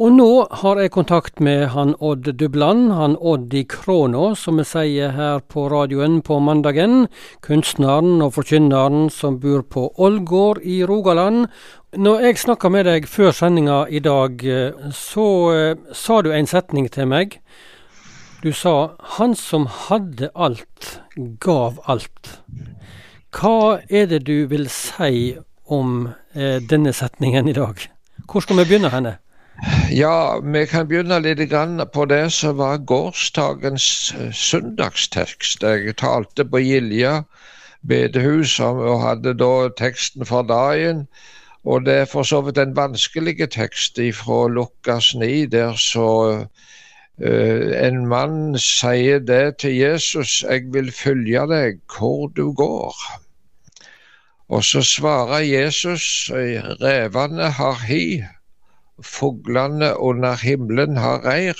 Og nå har jeg kontakt med han Odd Dubland, han Odd i Kråna, som vi sier her på radioen på mandagen. Kunstneren og forkynneren som bor på Ålgård i Rogaland. Når jeg snakka med deg før sendinga i dag, så uh, sa du en setning til meg. Du sa 'Han som hadde alt, gav alt'. Hva er det du vil si om eh, denne setningen i dag? Hvor skal vi begynne henne? Ja, vi kan begynne litt på det som var gårsdagens eh, søndagstekst. Jeg talte på Gilja bedehus og hadde da teksten for dagen. Og det er for så vidt en vanskelig tekst fra Lukas 9, der så uh, en mann sier det til Jesus, 'Jeg vil følge deg hvor du går'. Og så svarer Jesus, 'Revene har hi' Fuglene under himmelen har reir,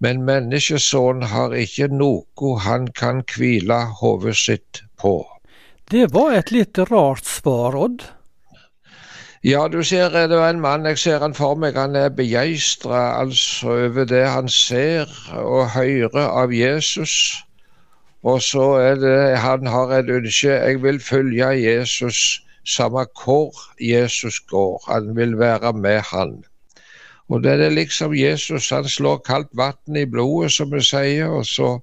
men menneskesonen har ikke noe han kan hvile hodet sitt på. Det var et litt rart svar, Odd? Ja, du ser det er en mann, jeg ser han for meg, han er begeistra altså over det han ser og hører av Jesus. Og så er det, han har et ønske, jeg vil følge Jesus samme hvor Jesus går. Han vil være med han. Og det er liksom Jesus han slår kaldt vann i blodet, som vi sier. Og så,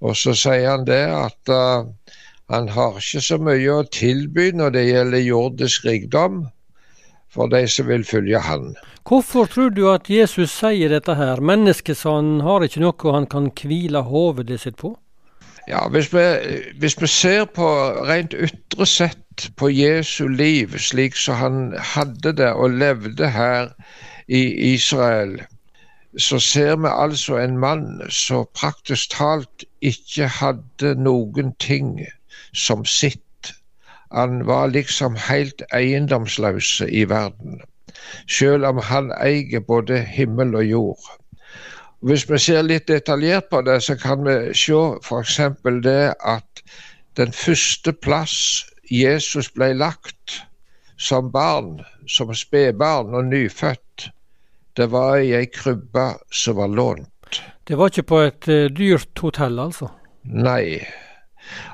og så sier han det at uh, han har ikke så mye å tilby når det gjelder jordisk rikdom, for de som vil følge han. Hvorfor tror du at Jesus sier dette her? Mennesket sa han har ikke noe han kan hvile hovedet sitt på? Ja, hvis vi, hvis vi ser på rent ytre sett på Jesu liv, slik som han hadde det og levde her i Israel, så ser vi altså en mann som praktisk talt ikke hadde noen ting som sitt. Han var liksom helt eiendomsløs i verden, selv om han eier både himmel og jord. Hvis vi ser litt detaljert på det, så kan vi se f.eks. det at den første plass Jesus ble lagt som barn, som spedbarn og nyfødt, det var i ei krybbe som var lånt. Det var ikke på et uh, dyrt hotell, altså? Nei.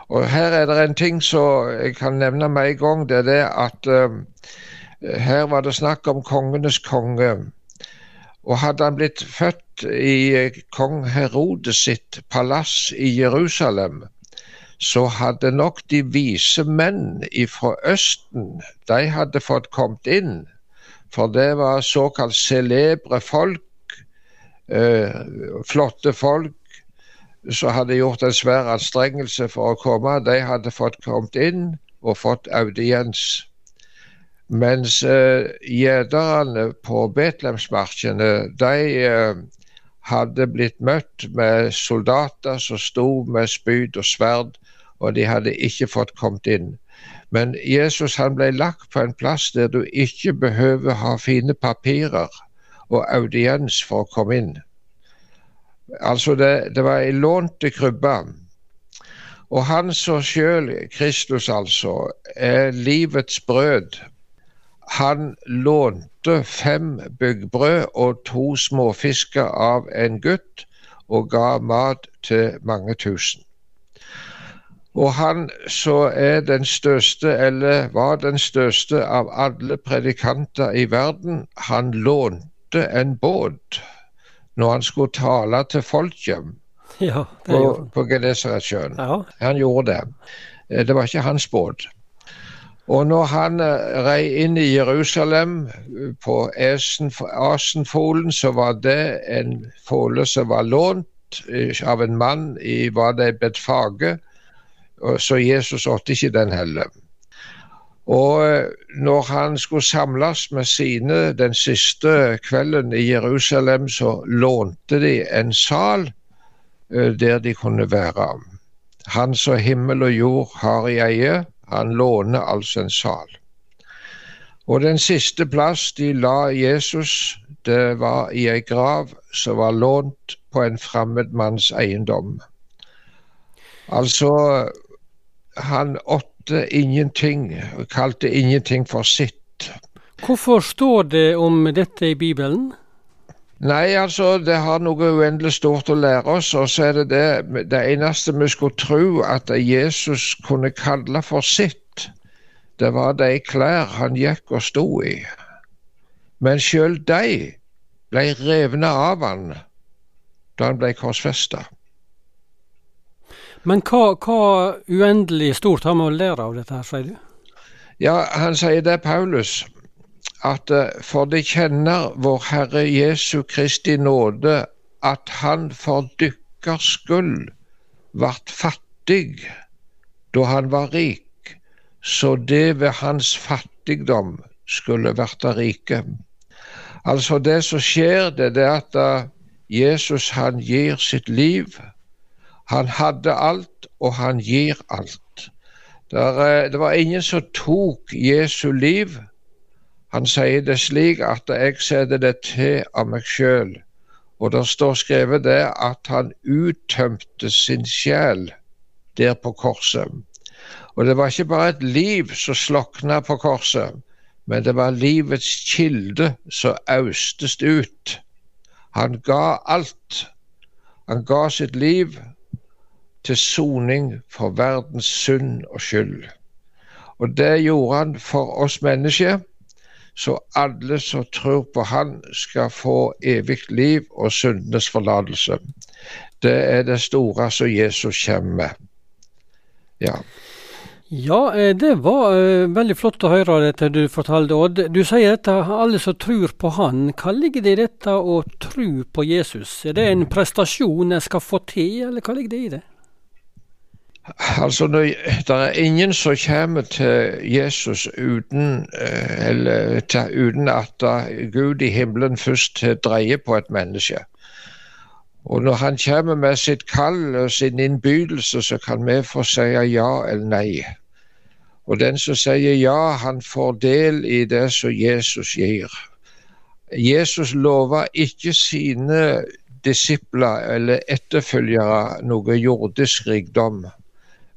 Og her er det en ting som jeg kan nevne med en gang. Det er det at uh, her var det snakk om kongenes konge. Og hadde han blitt født i uh, kong Herodes sitt palass i Jerusalem, så hadde nok de vise menn fra Østen de hadde fått kommet inn for det var såkalt celebre folk, eh, flotte folk, som hadde gjort en svær anstrengelse for å komme. De hadde fått kommet inn og fått audiens. Mens eh, gjederne på Betlehemsmarkene, de eh, hadde blitt møtt med soldater som sto med spyd og sverd, og de hadde ikke fått kommet inn. Men Jesus han ble lagt på en plass der du ikke behøver ha fine papirer og audiens for å komme inn. Altså, det, det var ei lånte krybbe. Og han som sjøl, Kristus altså, er livets brød. Han lånte fem byggbrød og to småfisker av en gutt, og ga mat til mange tusen. Og han så er den største, eller var den største av alle predikanter i verden, han lånte en båt når han skulle tale til folket ja, på, på Genesaretsjøen. Ja. Han gjorde det. Eh, det var ikke hans båt. Og når han eh, rei inn i Jerusalem eh, på Asenfolen, så var det en fole som var lånt av en mann i var det Betfage så Jesus åt ikke den heller. Og eh, når han skulle samles med sine den siste kvelden i Jerusalem, så lånte de en sal eh, der de kunne være. Han som himmel og jord har i eie, han låner altså en sal. Og den siste plass de la Jesus, det var i ei grav som var lånt på en fremmed manns eiendom. Altså han åtte ingenting, kalte ingenting for sitt. Hvorfor står det om dette i Bibelen? Nei, altså, det har noe uendelig stort å lære oss. Og så er det det Det eneste vi skulle tro at Jesus kunne kalle for sitt, det var de klær han gikk og sto i. Men sjøl de ble revne av han da han ble korsfesta. Men hva, hva uendelig stort har vi å lære av dette, her, sier du? Ja, han sier det, Paulus at eh, for de kjenner vår Herre Jesu Kristi nåde, at han for dykkers skyld vart fattig da han var rik, så det ved hans fattigdom skulle verta rike. Altså det som skjer, det er at eh, Jesus han gir sitt liv. Han hadde alt, og han gir alt. Der, det var ingen som tok Jesu liv han sier det slik at jeg setter det til av meg sjøl. Og det står skrevet det at han uttømte sin sjel der på korset. Og det var ikke bare et liv som slokna på korset, men det var livets kilde som austes ut. Han ga alt. Han ga sitt liv til soning for verdens synd og skyld. Og det gjorde han for oss mennesker så alle som tror på Han, skal få evig liv og syndenes forlatelse. Det er det store som Jesus kommer med. Ja. Ja, eh, det var uh, veldig flott å høre dette du fortalte, Odd. Du sier dette alle som tror på Han. Hva ligger det i dette å tro på Jesus? Er det en prestasjon jeg skal få til, eller hva ligger det i det? Altså, Det er ingen som kommer til Jesus uten, eh, eller, uten at Gud i himmelen først dreier på et menneske. Og når han kommer med sitt kall og sin innbydelse, så kan vi få si ja eller nei. Og den som sier ja, han får del i det som Jesus gir. Jesus lover ikke sine disipler eller etterfølgere noe jordisk rikdom.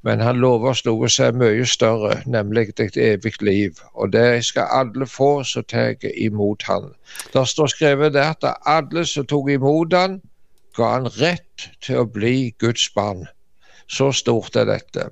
Men han lover oss noe som er mye større, nemlig et evig liv. Og det skal alle få som tar imot han. Det står skrevet der at alle som tok imot han, ga han rett til å bli Guds barn. Så stort er dette.